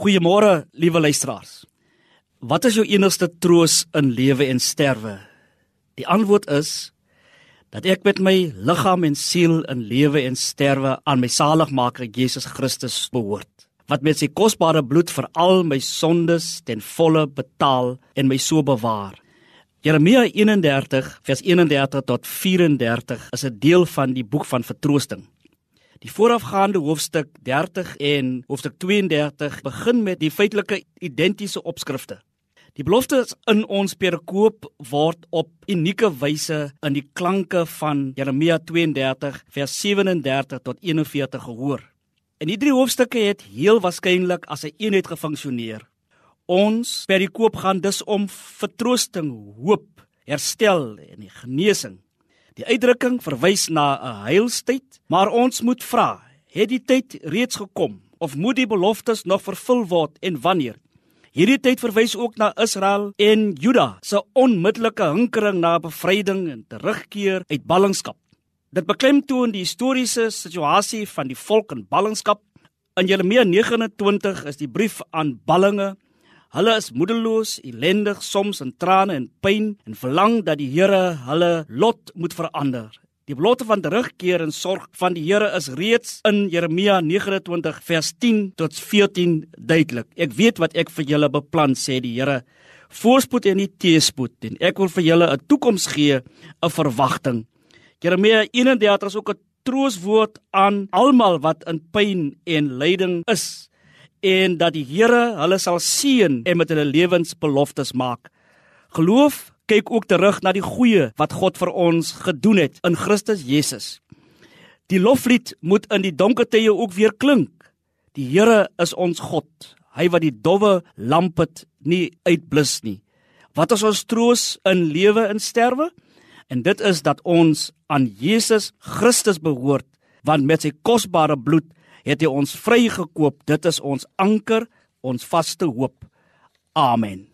Goeiemôre, liewe luisteraars. Wat is jou enigste troos in lewe en sterwe? Die antwoord is dat ek met my liggaam en siel in lewe en sterwe aan my saligmaker Jesus Christus behoort, wat met sy kosbare bloed vir al my sondes ten volle betaal en my so bewaar. Jeremia 31 vers 31 tot 34 is 'n deel van die boek van vertroosting. Die voorafgaande hoofstuk 30 en hoofstuk 32 begin met die feitelike identiese opskrifte. Die beloftes in ons perikoop word op unieke wyse in die klanke van Jeremia 32 vers 37 tot 41 gehoor. En die drie hoofstukke het heel waarskynlik as 'n een eenheid gefunksioneer. Ons perikoop gaan dus om vertroosting, hoop, herstel en genesing. Die uitdrukking verwys na 'n heilstyd, maar ons moet vra, het die tyd reeds gekom of moet die beloftes nog vervul word en wanneer? Hierdie tyd verwys ook na Israel en Juda se onmiddellike hinkering na bevryding en terugkeer uit ballingskap. Dit beklemtoon die historiese situasie van die volk in ballingskap. In Jeremia 29 is die brief aan ballinge Hulle is moedeloos, ellendig, soms in trane en pyn en verlang dat die Here hulle lot moet verander. Die belofte van terugkeer en sorg van die Here is reeds in Jeremia 29 vers 10 tot 14 duidelik. Ek weet wat ek vir julle beplan sê die Here. Voorspoed en nie teespoed en ek wil vir julle 'n toekoms gee, 'n verwagting. Jeremia 31 is ook 'n trooswoord aan almal wat in pyn en lyding is en dat die Here hulle sal seën en met hulle lewens beloftes maak. Geloof kyk ook terug na die goeie wat God vir ons gedoen het in Christus Jesus. Die loflied moet in die donker tye ook weer klink. Die Here is ons God, hy wat die dowwe lampet nie uitblus nie. Wat is ons troos in lewe en sterwe? En dit is dat ons aan Jesus Christus behoort, want met sy kosbare bloed het hy ons vrygekoop. Dit is ons anker, ons vaste hoop. Amen.